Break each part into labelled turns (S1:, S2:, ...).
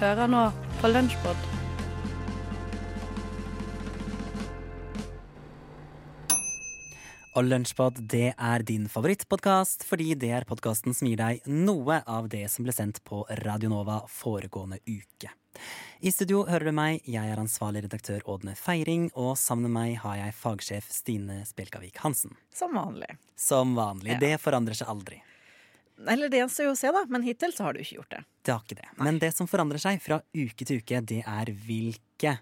S1: Hører nå på Lunsjpod.
S2: Og Lunsjpod det er din favorittpodkast, fordi det er podkasten som gir deg noe av det som ble sendt på Radio Nova foregående uke. I studio hører du meg, jeg er ansvarlig redaktør Ådne Feiring, og sammen med meg har jeg fagsjef Stine Spjelkavik Hansen.
S3: Som vanlig.
S2: Som vanlig.
S3: Ja.
S2: Det forandrer seg aldri.
S3: Eller det gjenstår jo å se, da, men hittil så har du ikke gjort det.
S2: Det har ikke det. Men det som forandrer seg fra uke til uke, det er hvilke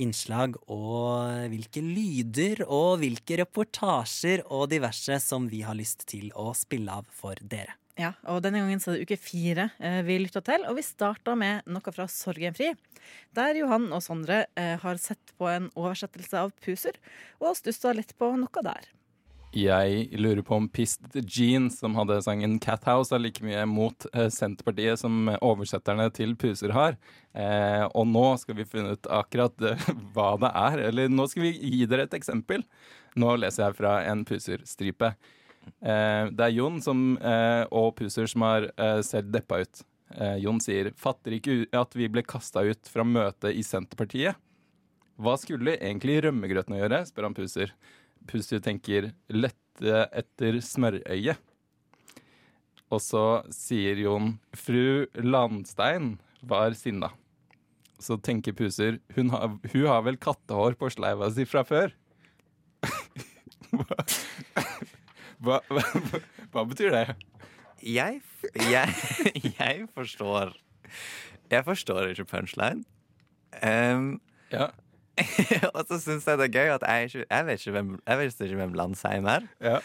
S2: innslag og hvilke lyder og hvilke reportasjer og diverse som vi har lyst til å spille av for dere.
S3: Ja, og Denne gangen så er det uke fire eh, vi lytter til, og vi starter med noe fra Sorgenfri. Der Johan og Sondre eh, har sett på en oversettelse av Puser, og stussa litt på noe der.
S4: Jeg lurer på om Pissed Jeans, som hadde sangen Cat House, er like mye mot eh, Senterpartiet som oversetterne til Puser har. Eh, og nå skal vi finne ut akkurat eh, hva det er. Eller nå skal vi gi dere et eksempel. Nå leser jeg fra en Puser-stripe. Eh, det er Jon som, eh, og Puser som har eh, sett deppa ut. Jon sier 'fatter ikke at vi ble kasta ut fra møtet i Senterpartiet'. Hva skulle egentlig rømmegrøten å gjøre, spør han Puser. Puser tenker 'lette etter smørøyet'. Og så sier Jon 'fru Landstein var sinna'. Så tenker Puser hun har, 'hun har vel kattehår på sleiva si fra før'. hva, hva, hva, hva betyr det?
S5: Jeg, jeg, jeg forstår Jeg forstår ikke punchline. Um,
S4: Ja,
S5: og så syns jeg det er gøy at jeg ikke Jeg vet ikke hvem, jeg vet ikke hvem Landsheim er.
S4: ja,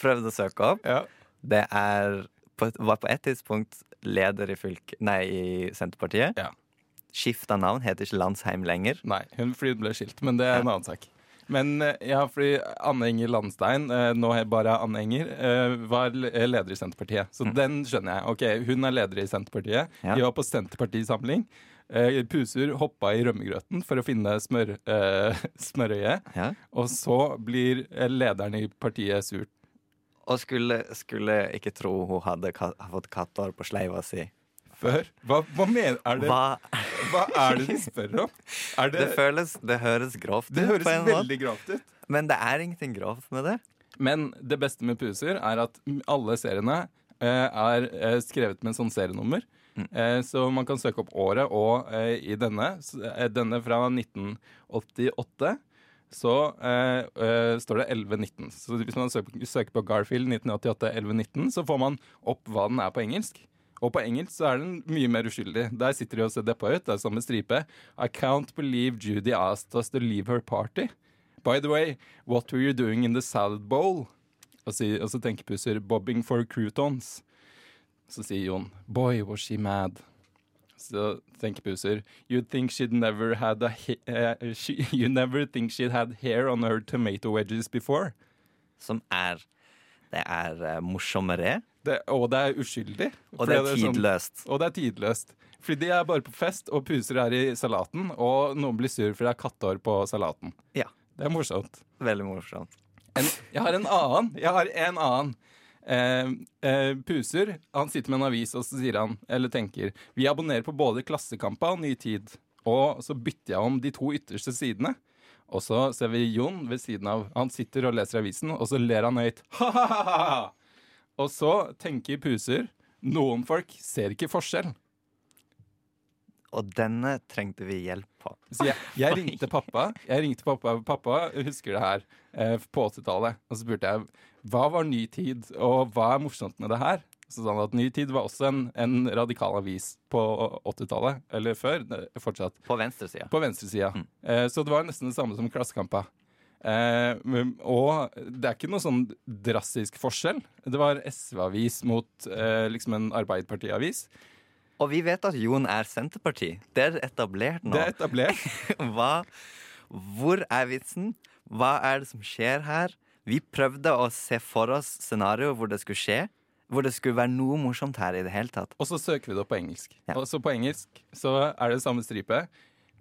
S5: Prøvde å søke opp.
S4: ja.
S5: Det er på, var på et tidspunkt leder i fylk... Nei, i Senterpartiet.
S4: Ja.
S5: Skifta navn, heter ikke Landsheim lenger.
S4: Nei, hun fordi hun ble skilt, men det er en annen sak. Men eh, ja, fordi Anne Enger Landstein, eh, nå er bare Anne Enger, eh, var leder i Senterpartiet. Så den skjønner jeg. Ok, Hun er leder i Senterpartiet.
S5: Ja.
S4: De var på Senterpartisamling. Eh, Puser hoppa i rømmegrøten for å finne smør, eh, smørøyet.
S5: Ja.
S4: Og så blir eh, lederen i partiet sur.
S5: Og skulle, skulle ikke tro hun hadde ka fått kattår på sleiva si.
S4: Før. Hva, hva mener er det,
S5: Hva?
S4: hva er det de spør om? Det,
S5: Det føles Det høres grovt
S4: det
S5: ut,
S4: høres
S5: på en
S4: veldig grovt ut.
S5: Men det er ingenting grovt med det.
S4: Men det beste med Puser er at alle seriene eh, er eh, skrevet med en sånn serienummer. Eh, så man kan søke opp året, og eh, i denne, eh, denne fra 1988, så eh, eh, står det 1119. Så hvis man søker på Garfield 1988 1119, så får man opp hva den er på engelsk. Og på engelsk så er den mye mer uskyldig. Der sitter de og ser deppa ut. Det er samme stripe. I can't believe Judy asked us to leave her party. By the way, what were you doing in the salad bowl? Og så, og så tenker Pusser bobbing for croutons. Så sier Jon boy, was she mad. Så tenker Puser you'd think she'd never had a eh, she, you never think she'd had hair on her tomato wedges before.
S5: Som er Det er uh, morsommere,
S4: Det, og det er uskyldig.
S5: og det er
S4: Fordi sånn-
S5: tidløst.
S4: og det er tidløst. Fordi de er bare på fest, og puser er i salaten, og noen blir sur fordi det er kattehår på salaten.
S5: Ja.
S4: Det er morsomt.
S5: Veldig morsomt.
S4: En, jeg har en annen. Jeg har en annen. Eh, eh, Puser han sitter med en avis og så sier han, eller tenker Vi abonnerer på både Klassekampa og Ny Tid. Og så bytter jeg om de to ytterste sidene. Og så ser vi Jon ved siden av. Han sitter og leser avisen, og så ler han høyt. Ha-ha-ha! Og så tenker Puser noen folk ser ikke forskjell.
S5: Og denne trengte vi hjelp på.
S4: Så jeg, jeg ringte pappa. Jeg ringte pappa, pappa husker det her eh, på 80-tallet. Og så spurte jeg hva var Ny Tid, og hva er morsomt med det her? Så sa han at Ny Tid var også en, en radikal avis på 80-tallet. Eller før, eh, fortsatt.
S5: På venstresida.
S4: På venstresida. Eh, så det var nesten det samme som Klassekampa. Eh, og det er ikke noe sånn drastisk forskjell. Det var SV-avis mot eh, liksom en Arbeiderparti-avis.
S5: Og vi vet at Jon er Senterparti. Det er etablert nå.
S4: Det er etablert.
S5: Hva, hvor er vitsen? Hva er det som skjer her? Vi prøvde å se for oss scenarioer hvor det skulle skje. Hvor det skulle være noe morsomt her i det hele tatt.
S4: Og så søker vi det opp på engelsk.
S5: Ja.
S4: Og så på engelsk så er det samme stripe.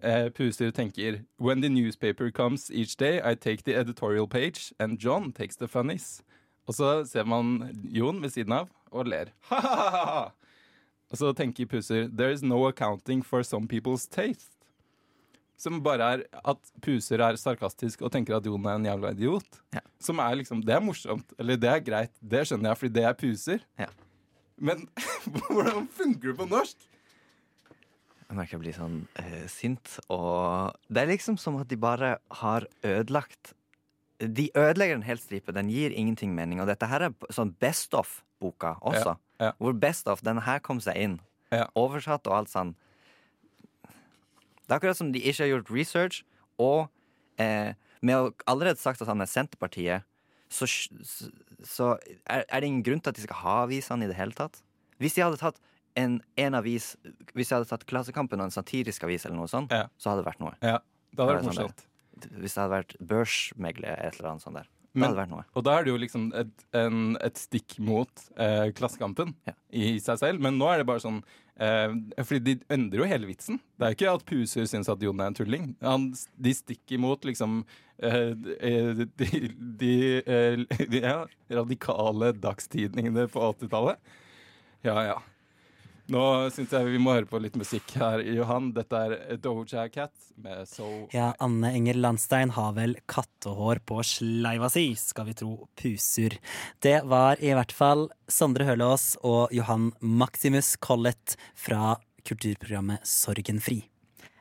S4: Eh, Puser tenker When the newspaper comes each day, I take the editorial page, and John takes the funnies. Og så ser man Jon ved siden av og ler. Ha-ha-ha! Og så tenker puser There is no accounting for some people's taste. Som bare er at puser er sarkastisk og tenker at Jon er en jævla idiot.
S5: Ja.
S4: Som er liksom Det er morsomt. Eller det er greit. Det skjønner jeg, fordi det er puser.
S5: Ja.
S4: Men hvordan funker det på norsk?
S5: Jeg merker jeg blir sånn uh, sint, og det er liksom som at de bare har ødelagt De ødelegger en hel stripe. Den gir ingenting mening. Og dette her er sånn Best of-boka også.
S4: Ja, ja.
S5: Hvor Best of, denne her kom seg inn.
S4: Ja.
S5: Oversatt og alt sånn. Det er akkurat som de ikke har gjort research, og eh, med å allerede sagt at han er Senterpartiet, så, så, så er, er det ingen grunn til at de skal ha avisene i det hele tatt. Hvis de hadde tatt en, en avis Hvis de hadde tatt Klassekampen og en satirisk avis, eller noe sånt,
S4: Ja.
S5: så hadde det vært noe.
S4: Ja, det hadde vært
S5: sånn
S4: morsomt.
S5: Hvis det hadde vært børsmegler eller et eller annet sånt der.
S4: Men-. Og da er det jo liksom et, en, et stikk mot eh, Klassekampen
S5: Ja.
S4: i seg selv. Men nå er det bare sånn eh, Fordi de endrer jo hele vitsen. Det er ikke at Puser syns at Jon er en tulling. Han, de stikker mot liksom eh, de, de, de, eh, de ja, radikale dagstidningene på 80-tallet. Ja, ja. Nå syns jeg vi må høre på litt musikk her, Johan. Dette er Doja Cat med So
S2: Ja, Anne Enger Landstein har vel kattehår på sleiva si, skal vi tro puser. Det var i hvert fall Sondre Hølås og Johan Maximus Collett fra kulturprogrammet Sorgenfri.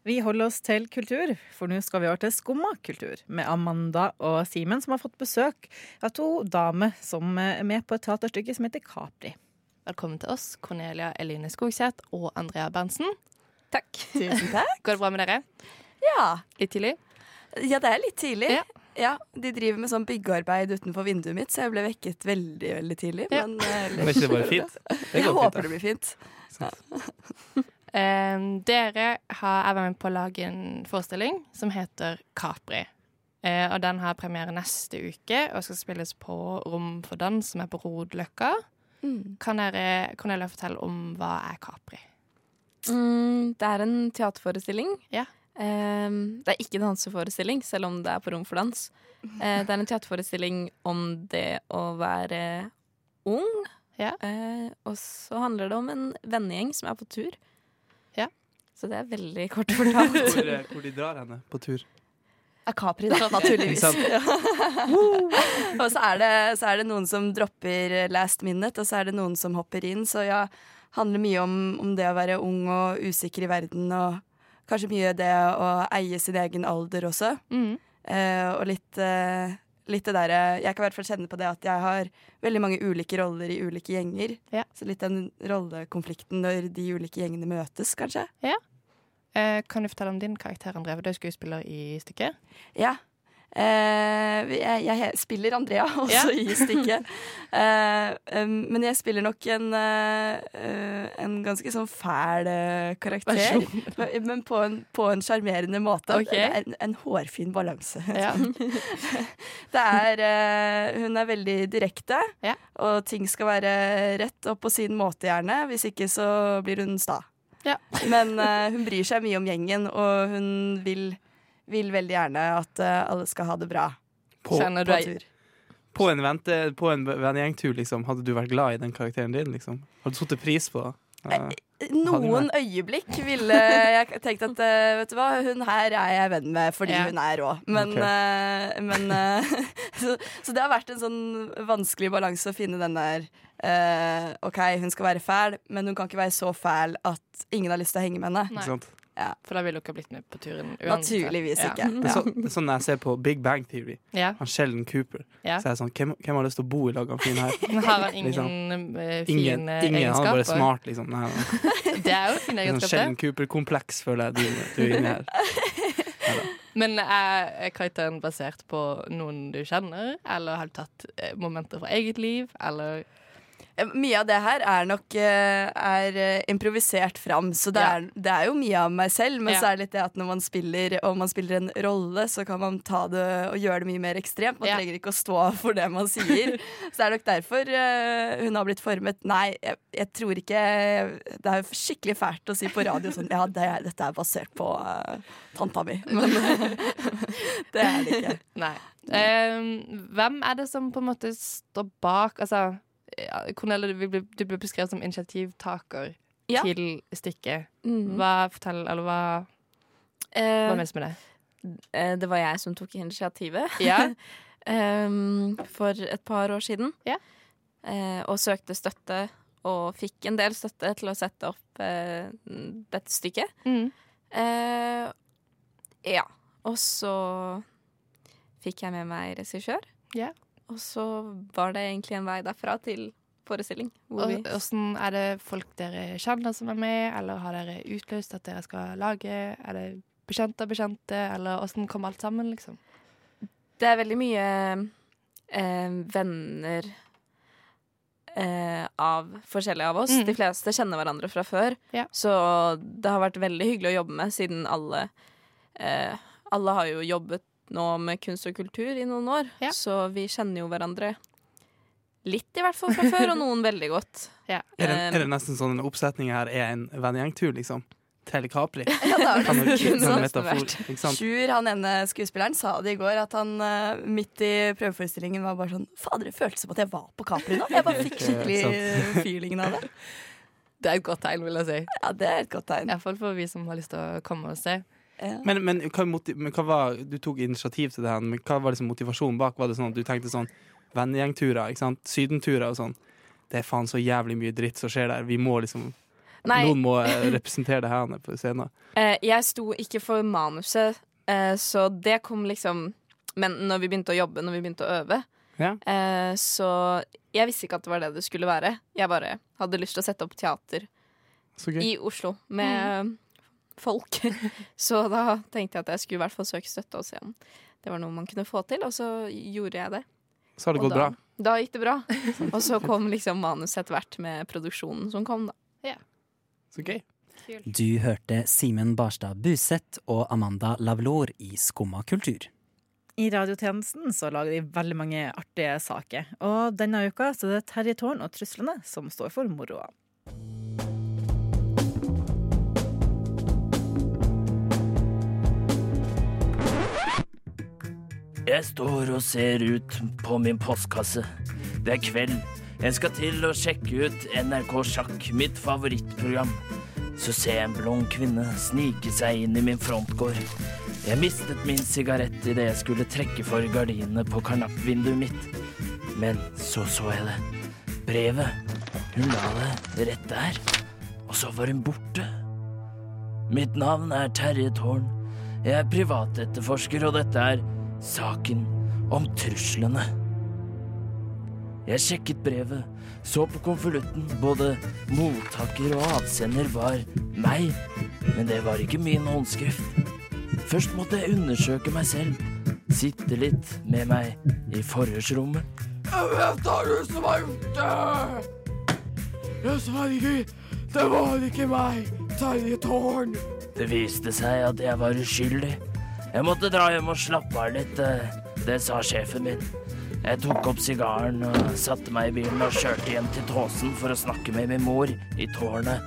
S3: Vi holder oss til kultur, for nå skal vi over til Skumma kultur med Amanda og Simen, som har fått besøk av to damer som er med på et teaterstykke som heter Capri.
S6: Velkommen til oss, Cornelia Eline Skogseth og Andrea Berntsen.
S7: Takk.
S6: Tusen takk. Går det bra med dere?
S7: Ja.
S6: Litt tidlig?
S7: ja, det er litt tidlig.
S6: Ja.
S7: Ja. De driver med sånn byggearbeid utenfor vinduet mitt, så jeg ble vekket veldig veldig tidlig.
S6: Ja.
S7: Men eh,
S8: Men er ikke det bare fint? Det
S7: jeg
S8: går fint,
S7: håper
S8: det.
S7: det blir fint.
S6: Eh, dere har vært med på å lage en forestilling som heter Capri. Uh, og den har premiere neste uke og skal spilles på Rom for dans, som er på Rodeløkka.
S7: Mm.
S6: Kan dere Cornelia, fortelle om hva er Capri?
S9: Mm, det er en teaterforestilling.
S6: Ja.
S9: Ehm, det er ikke en danseforestilling, selv om det er på rom for dans. Eh, det er en teaterforestilling om det å være ung.
S6: Ja.
S9: Eh, og så handler det om en vennegjeng som er på tur.
S6: Ja.
S9: Så det er veldig kort fortalt.
S8: Hvor, eh, hvor de drar henne på tur.
S7: Er Capri, da, naturligvis. Og så er, det, så er det noen som dropper last minute, og så er det noen som hopper inn. Så ja, handler mye om, om det å være ung og usikker i verden, og kanskje mye det å eie sin egen alder også.
S6: Mm.
S7: Uh, og litt, uh, litt det derre Jeg kan i hvert fall kjenne på det at jeg har veldig mange ulike roller i ulike gjenger.
S6: Ja.
S7: Så litt den rollekonflikten når de ulike gjengene møtes, kanskje.
S6: Eh, kan du fortelle om din karakter, Andrea? Du er skuespiller i stykket.
S7: Ja. Eh, jeg, jeg spiller Andrea også
S6: Ja.
S7: i stykket. Eh, men jeg spiller nok en, eh, en ganske sånn fæl eh, karakter. Men, men på en sjarmerende måte. Okay. En, en hårfin balanse.
S6: Ja.
S7: Det er, eh, hun er veldig direkte,
S6: Ja.
S7: og ting skal være rett og på sin måte, gjerne. Hvis ikke så blir hun sta.
S6: Ja.
S7: Men uh, hun bryr seg mye om gjengen, og hun vil, vil veldig gjerne at uh, alle skal ha det bra
S8: På,
S6: Kjenner du
S7: på tur.
S8: på en, vente, på en vennegjengtur, liksom, hadde du vært glad i den karakteren din? Liksom? Hadde du satt pris på eh,
S7: Noen øyeblikk ville jeg tenkt at eh, vet du hva, hun her er jeg venn med fordi
S6: Ja.
S7: hun er rå. Men,
S8: okay.
S7: eh, men eh, så, så det har vært en sånn vanskelig balanse å finne den der uh, OK, hun skal være fæl, men hun kan ikke være så fæl at ingen har lyst til å henge med henne.
S8: Sant?
S6: For da ville dere blitt med på turen uansett.
S7: Naturligvis
S6: Ja.
S7: ikke.
S8: Det er, så, det er sånn jeg ser på Big Bang Theory.
S6: Ja.
S8: Han Sheldon Cooper.
S6: Ja.
S8: Så er jeg sånn, hvem, hvem har lyst til å bo i lag med han fyren her?
S6: Men Har han ingen
S8: Liksom.
S6: fine
S8: Ingen,
S6: egenskaper?
S8: ingen han er bare smart, liksom. Nei, nei.
S6: Det er jo fine
S8: Sånn
S6: egenskaper.
S8: Sheldon Cooper-kompleks, føler jeg du, du er inne her.
S6: Men er er karakteren basert på noen du kjenner, eller har du tatt eh, momenter fra eget liv, eller
S7: Mye av det her er nok eh, er eh, improvisert fram, så det, er, det er jo mye av meg selv. Men så er det litt det at når man spiller og man spiller en rolle, så kan man ta det og gjøre det mye mer ekstremt. Man trenger ikke å stå for det man sier. så det er nok derfor eh, hun har blitt formet. Nei, jeg, jeg tror ikke Det er skikkelig fælt å si på radio sånn Ja, det, dette er basert på uh, tanta mi. Men det er det ikke.
S6: Nei. Um, hvem er det som på en måte står bak Altså, Cornelia, du ble, du ble beskrevet som initiativtaker
S9: Ja.
S6: til stykket.
S9: Mm.
S6: Hva fortell, eller hva,
S9: Eh,
S6: hva menes med det?
S9: eh, det var jeg som tok initiativet.
S6: Ja.
S9: Em, for et par år siden.
S6: Ja.
S9: Eh, og søkte støtte, og fikk en del støtte til å sette opp eh, dette stykket.
S6: Mm.
S9: Eh, ja. Og så fikk jeg med meg regissør.
S6: Ja.
S9: Og så var det egentlig en vei derfra til forestilling.
S6: Og Hvordan Er det folk dere kjenner som er med, eller har dere utløst at dere skal lage? Er det bekjente og bekjente, eller hvordan kom alt sammen, liksom?
S9: Det er veldig mye eh, venner eh, av forskjellige av oss.
S6: Mm.
S9: De fleste kjenner hverandre fra før.
S6: Ja.
S9: Så det har vært veldig hyggelig å jobbe med, siden alle eh, Alle har jo jobbet nå med kunst og kultur i noen år,
S6: Ja.
S9: så vi kjenner jo hverandre litt, i hvert fall fra før, og noen veldig godt.
S6: Ja.
S8: Er det,
S9: Um,
S8: er det nesten sånn en oppsetning her er en vennegjengtur, liksom? Til Capri?
S7: Ja, det
S8: har
S7: det.
S8: sånn
S7: nesten? Sjur, han ene skuespilleren, sa det i går, at han eh, midt i prøveforestillingen var bare sånn Fader, det føltes som at jeg var på Capri nå. Jeg bare fikk skikkelig eh, feelingen av det.
S6: Det er et godt tegn, vil jeg si.
S7: Ja, det er et godt tegn.
S6: Iallfall for vi som har lyst til å komme og se.
S7: Ja.
S8: Men, men, hva, men hva var Du tok initiativ til det her, men hva var liksom motivasjonen bak? Var det sånn at du tenkte sånn vennegjengturer, ikke sant? Sydenturer og sånn. Det er faen så jævlig mye dritt som skjer der. Vi må liksom
S9: Nei,
S8: Noen må eh, representere det her på scenen.
S9: Eh, jeg sto ikke for manuset, eh, så det kom liksom Men når vi begynte å jobbe, når vi begynte å øve,
S8: Ja.
S9: eh, så Jeg visste ikke at det var det det skulle være. Jeg bare hadde lyst til å sette opp teater
S8: Så gøy.
S9: i Oslo med folk. så da tenkte jeg at jeg skulle i hvert fall søke støtte hos en. det var noe man kunne få til, og så gjorde jeg det.
S8: Så har det
S9: Og
S8: gått
S9: da,
S8: bra.
S9: Da gikk det bra. Og så kom liksom manuset etter hvert med produksjonen som kom, da.
S8: Så gøy.
S2: Du hørte Simen Barstad Buseth og Amanda Lavlor i Skumma kultur.
S3: I radiotjenesten så lager de veldig mange artige saker. Og denne uka så er det Terje Tårn og Truslene som står for moroa.
S10: Jeg står og ser ut på min postkasse. Det er kveld. Jeg skal til å sjekke ut NRK Sjakk, mitt favorittprogram. Så ser jeg en blond kvinne snike seg inn i min frontgård. Jeg mistet min sigarett idet jeg skulle trekke for gardinene på karnappvinduet mitt. Men så så jeg det. Brevet. Hun la det rett der. Og så var hun borte. Mitt navn er Terje Tårn. Jeg er privatetterforsker, og dette er saken om truslene. Jeg sjekket brevet, så på konvolutten. Både mottaker og avsender var meg, men det var ikke min håndskrift. Først måtte jeg undersøke meg selv, sitte litt med meg i forhørsrommet.
S11: Det er du som har gjort det! Jeg sverger, det var ikke meg, Terje Tårn.
S10: Det viste seg at jeg var uskyldig. Jeg måtte dra hjem og slappe av litt, eh, det sa sjefen min. Jeg tok opp sigaren og satte meg i bilen og kjørte hjem til Tåsen for å snakke med min mor i tårnet.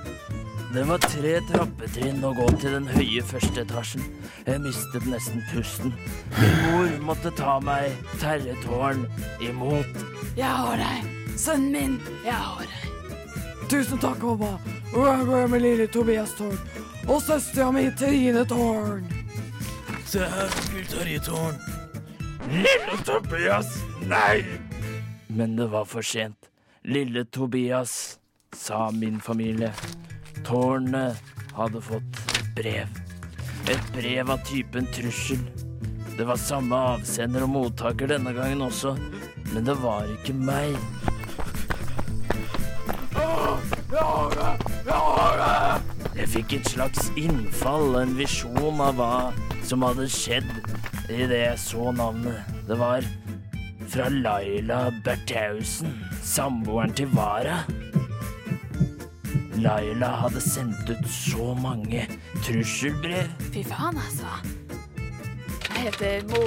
S10: Det var tre trappetrinn å gå til den høye første etasjen. Jeg mistet nesten pusten. Min mor måtte ta meg, Terje Tårn, imot.
S11: Jeg har deg, sønnen min. Jeg har deg. Tusen takk, mamma. Og jeg går med lille Tobias Tårn. Og søstera mi, Trine Tårn.
S10: Se her, onkel i Tårn. Lille Tobias! Nei! Men det var for sent. Lille Tobias, sa min familie. Tårnet hadde fått brev. Et brev av typen trussel. Det var samme avsender og mottaker denne gangen også, men det var ikke meg.
S11: Jeg har det! Jeg har det!
S10: Jeg fikk et slags innfall, en visjon av hva som hadde skjedd idet jeg så navnet. Det var fra Laila Bertheussen, samboeren til Vara. Laila hadde sendt ut så mange trusselbrev.
S12: Fy faen, altså. Jeg heter Mo,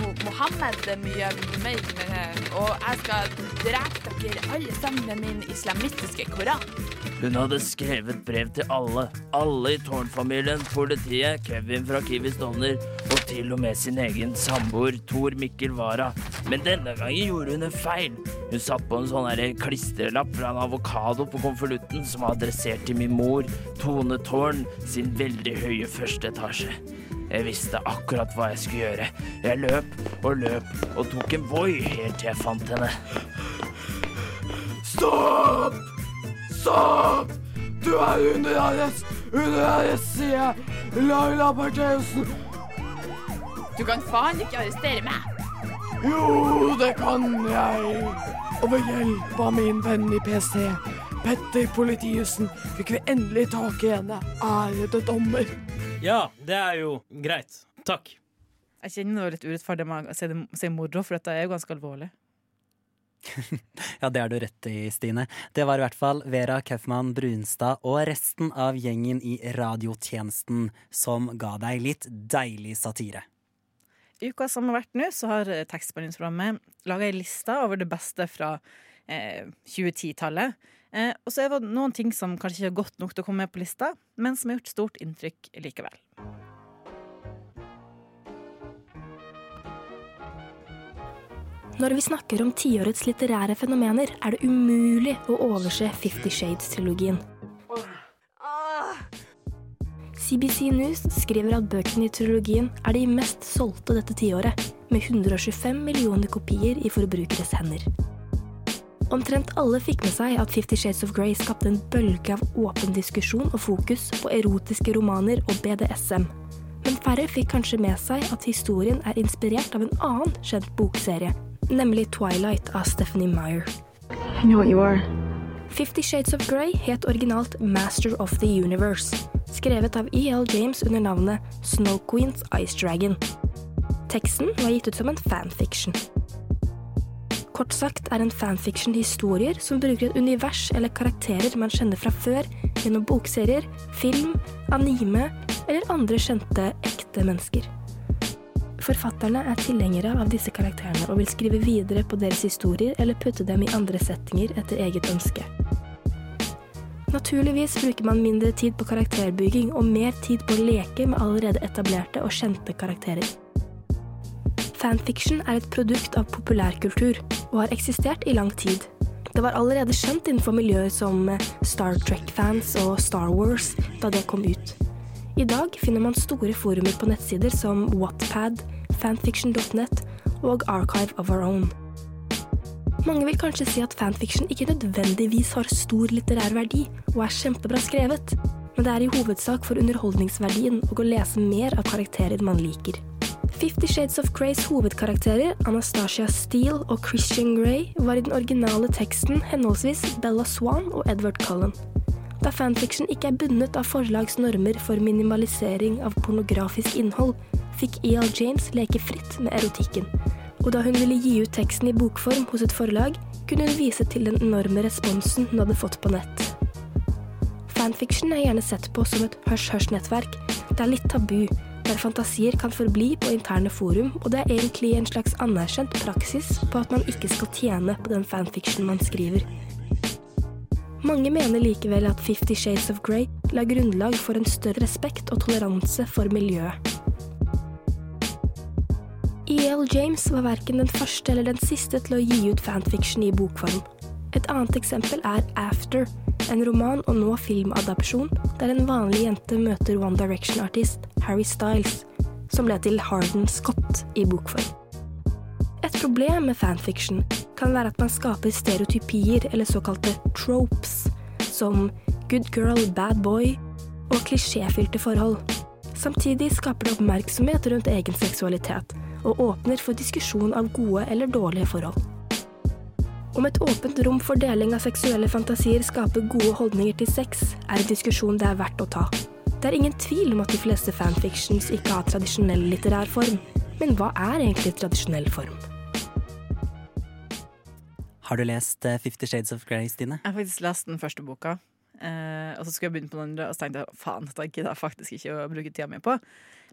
S12: Mo, Mohammed Muyammeid, og jeg skal drepe dere alle sammen med min islamistiske koran.
S10: Hun hadde skrevet brev til alle. Alle i Tårn-familien, politiet, Kevin fra Kiwi Stovner og til og med sin egen samboer Tor Mikkel Wara. Men denne gangen gjorde hun en feil. Hun satt på en sånn klistrelapp fra en avokado på konvolutten som var adressert til min mor, Tone Tårn, sin veldig høye første etasje. Jeg visste akkurat hva jeg skulle gjøre. Jeg løp og løp og tok en Voi helt til jeg fant henne.
S11: Stopp! Stopp! Du er under arrest! Under arrest, sier jeg! Laila Bertheussen!
S12: Du kan faen ikke arrestere meg!
S11: Jo, det kan jeg! Og ved hjelp av min venn i PST, Petter Politiussen, fikk vi endelig tak i henne, ærede dommer.
S13: Ja, det er jo greit. Takk.
S3: Jeg kjenner det litt urettferdig med å si moro, for dette er jo ganske alvorlig.
S2: Ja, det har du rett i, Stine. Det var i hvert fall Vera Kaufmann Brunstad og resten av gjengen i radiotjenesten som ga deg litt deilig satire.
S3: I uka som har vært nå, så har tekstbehandlingsprogrammet laga ei liste over det beste fra eh, 2010-tallet. Eh, og så er det noen ting som kanskje ikke er godt nok til å komme med på lista, men som har gjort stort inntrykk likevel.
S14: Når vi snakker om tiårets litterære fenomener, er det umulig å overse Fifty Shades-trilogien. CBC News skriver at bøkene i trilogien er de mest solgte dette tiåret, med 125 millioner kopier i forbrukeres hender. Omtrent alle fikk med seg at Fifty Shades of Grey skapte en bølge av åpen diskusjon og fokus på erotiske romaner og BDSM. Men færre fikk kanskje med seg at historien er inspirert av en annen kjent bokserie, nemlig Twilight av Stephanie Meyer.
S15: I know what you are.
S14: Fifty Shades of Grey het originalt Master of the Universe, skrevet av E.L. James under navnet Snow Queens Ice Dragon. Teksten var gitt ut som en fanfiction. Kort sagt er en fanfiction historier som bruker et univers eller karakterer man kjenner fra før, gjennom bokserier, film, anime eller andre kjente, ekte mennesker. Forfatterne er tilhengere av disse karakterene og vil skrive videre på deres historier eller putte dem i andre settinger etter eget ønske. Naturligvis bruker man mindre tid på karakterbygging og mer tid på å leke med allerede etablerte og kjente karakterer. Fanfiction er et produkt av populærkultur og har eksistert i lang tid. Det var allerede skjønt innenfor miljøer som Star Trek-fans og Star Wars da det kom ut. I dag finner man store forumer på nettsider som Wattpad, fanfiction.net og Archive of Our Own. Mange vil kanskje si at fanfiction ikke nødvendigvis har stor litterær verdi og er kjempebra skrevet, men det er i hovedsak for underholdningsverdien og å lese mer av karakterer man liker. Fifty Shades of Greys hovedkarakterer, Anastasia Steele og Christian Grey, var i den originale teksten henholdsvis Bella Swan og Edward Cullen. Da fanfiction ikke er bundet av forlags normer for minimalisering av pornografisk innhold, fikk E.L. James leke fritt med erotikken. Og da hun ville gi ut teksten i bokform hos et forlag, kunne hun vise til den enorme responsen hun hadde fått på nett. Fanfiction er gjerne sett på som et hush-hush-nettverk. Det er litt tabu, der fantasier kan forbli på interne forum, og det er egentlig en slags anerkjent praksis på at man ikke skal tjene på den fanfiction man skriver. Mange mener likevel at Fifty Shades of Grey la grunnlag for en større respekt og toleranse for miljøet. E.L. James var verken den første eller den siste til å gi ut fanfiction i bokform. Et annet eksempel er After, en roman og nå filmadapsjon der en vanlig jente møter One Direction-artist Harry Styles, som ble til Harden Scott i bokform. Et problem med fanfiction kan være at man skaper stereotypier eller såkalte tropes, som good girl, bad boy og klisjéfylte forhold. Samtidig skaper det oppmerksomhet rundt egen seksualitet, og åpner for diskusjon av gode eller dårlige forhold. Om et åpent rom for deling av seksuelle fantasier skaper gode holdninger til sex, er en diskusjon det er verdt å ta. Det er ingen tvil om at de fleste fanfictions ikke har tradisjonell litterær form. Men hva er egentlig tradisjonell form?
S2: Har du lest eh, Fifty Shades of Grey, Stine?
S3: Jeg har faktisk lest den første boka, eh, og så skulle jeg begynne på den andre, og så tenkte jeg faen, dette gidder jeg faktisk ikke å bruke tida mi på.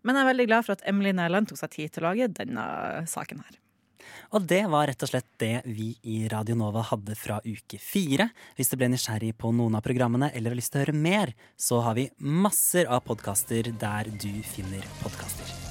S3: Men jeg er veldig glad for at Emily Nærland tok seg tid til å lage denne saken her.
S2: Og det var rett og slett det vi i Radio Nova hadde fra uke fire. Hvis du ble nysgjerrig på noen av programmene eller har lyst til å høre mer, så har vi masser av podkaster der du finner podkaster.